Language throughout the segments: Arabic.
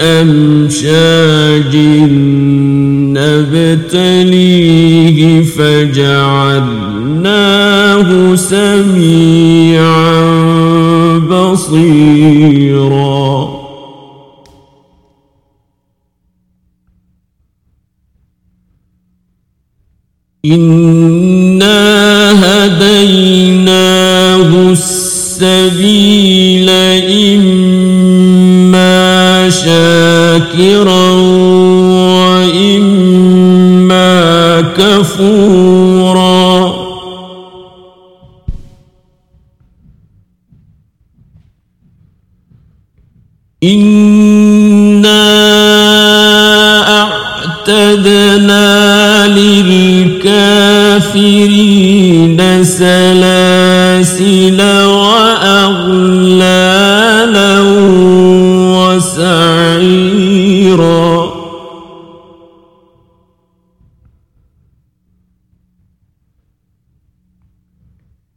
أمشاج نبتليه فجعلناه سميعا بصيرا. إنا هديناه السبيل إما شاكرا وإما كفورا. إنا أعتدنا للكافرين سلاسل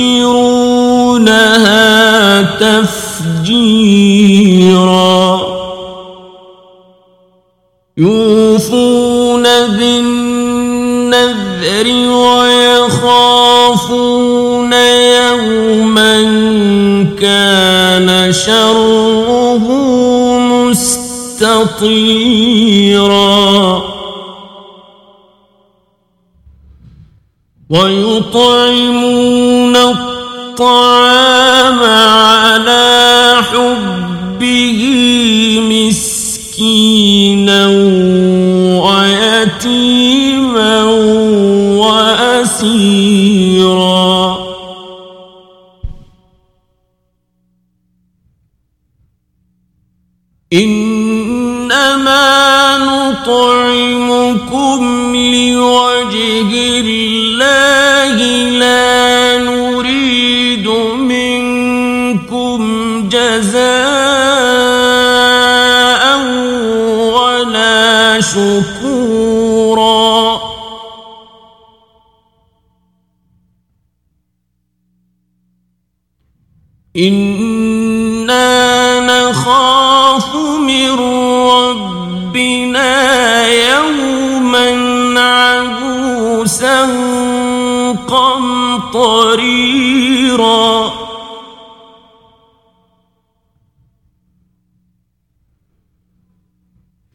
يفجرونها تفجيرا. يوفون بالنذر ويخافون يوما كان شره مستطيرا. ويطعمون الطعام على حبه مسكينا ويتيما وأسيرا. إنما نطعمكم لوجه الله. منكم جزاء ولا شكورا. إنا نخاف من ربنا يوما عبوسا قمطريرا.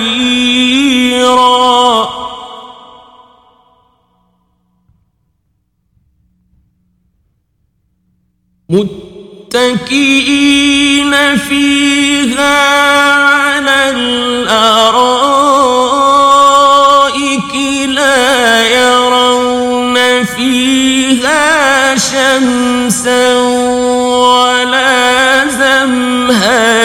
وحريرا متكئين فيها على الأرائك شمسا ولا زمهريرا.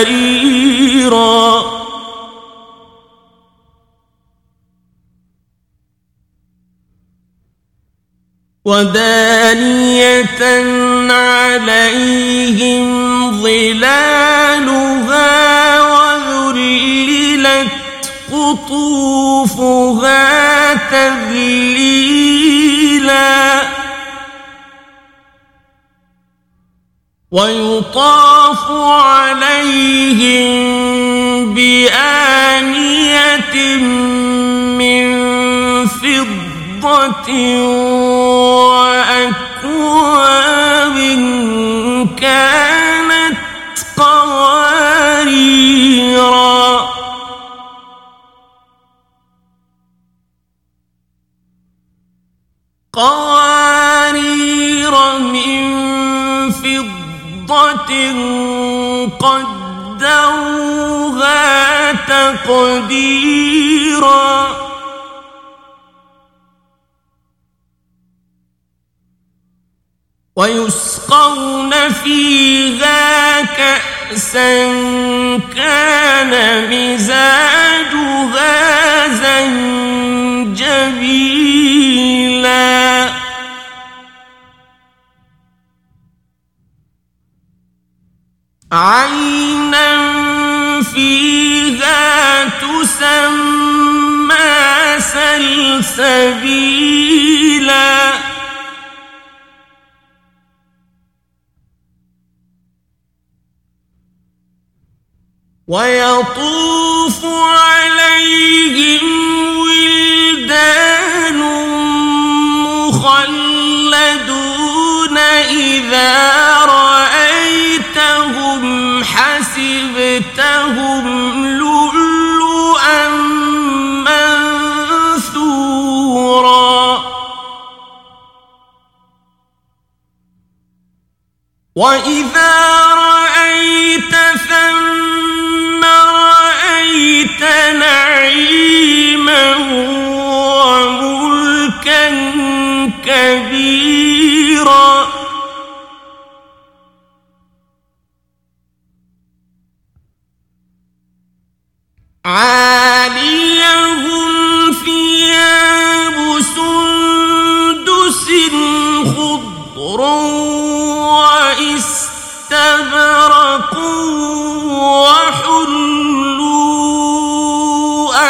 ودانية عليهم ظلالها وذللت قطوفها تذليلاً. ويطاف عليهم بآنية من فضة وأكواب كانت قواريرا. قوارير من فضة قدروها تقديرا. ويسقون فيها كأسا كان مزاجها زنجبيلا. عينا فيها تسمى سلسبيلا ويطوف حسبتهم لؤلؤا منثورا. وإذا رأيت ثم رأيت نعيما وملكا كبيرا عاليهم ثياب سندس خضر واستبرق وحلوا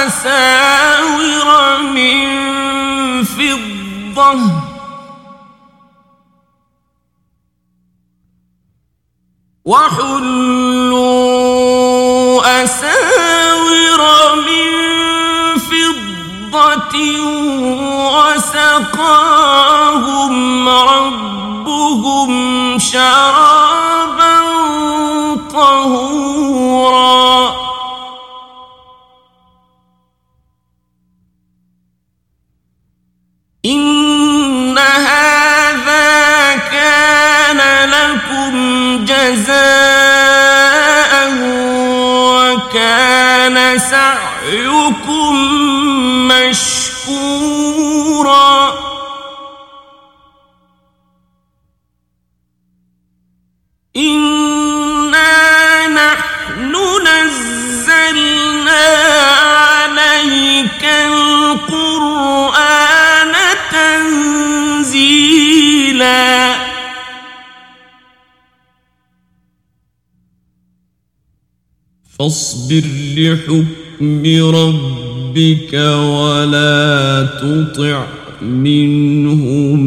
أساور من فضة. وحلوا وسقاهم ربهم شرابا طهورا إن هذا كان لكم جزاء وكان سعيكم إنا نحن نزلنا عليك القرآن تنزيلا فاصبر لحكم ربك ولا تطع منهم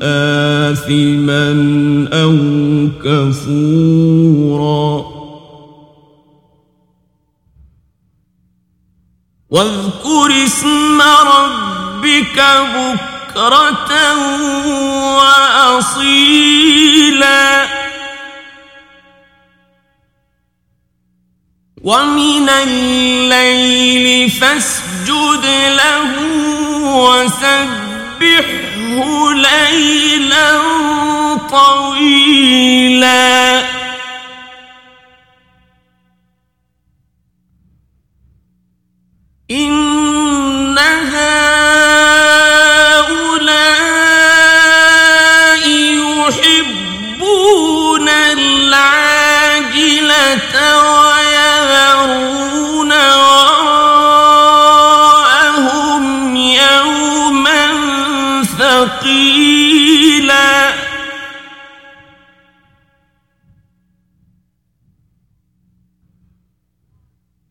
آثما أو واذكر اسم ربك بكرة وأصيلا. ومن الليل فاسجد له وسبحه ليلا طويلا. إن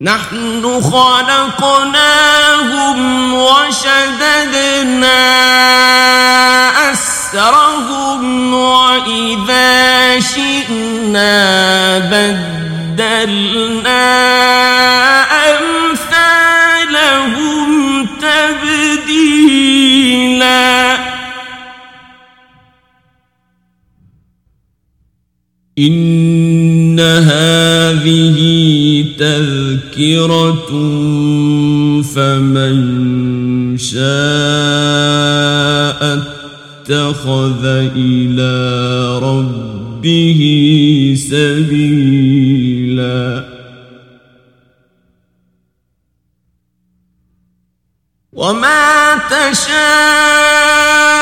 نحن خلقناهم وشددنا أسرهم وإذا شئنا بدلنا أمثالهم تبديلا. إن هذه تذكرة فمن شاء اتخذ إلى ربه سبيلا وما تشاءون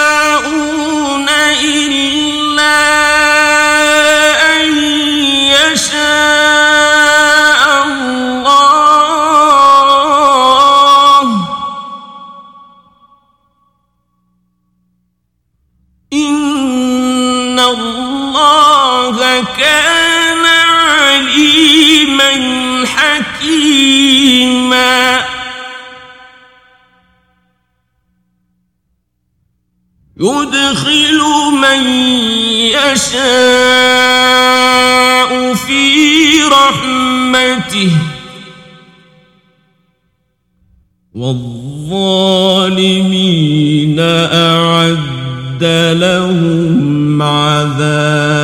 الله كان عليما حكيما. يدخل من يشاء في رحمته. والظالمين أعد لهم أليما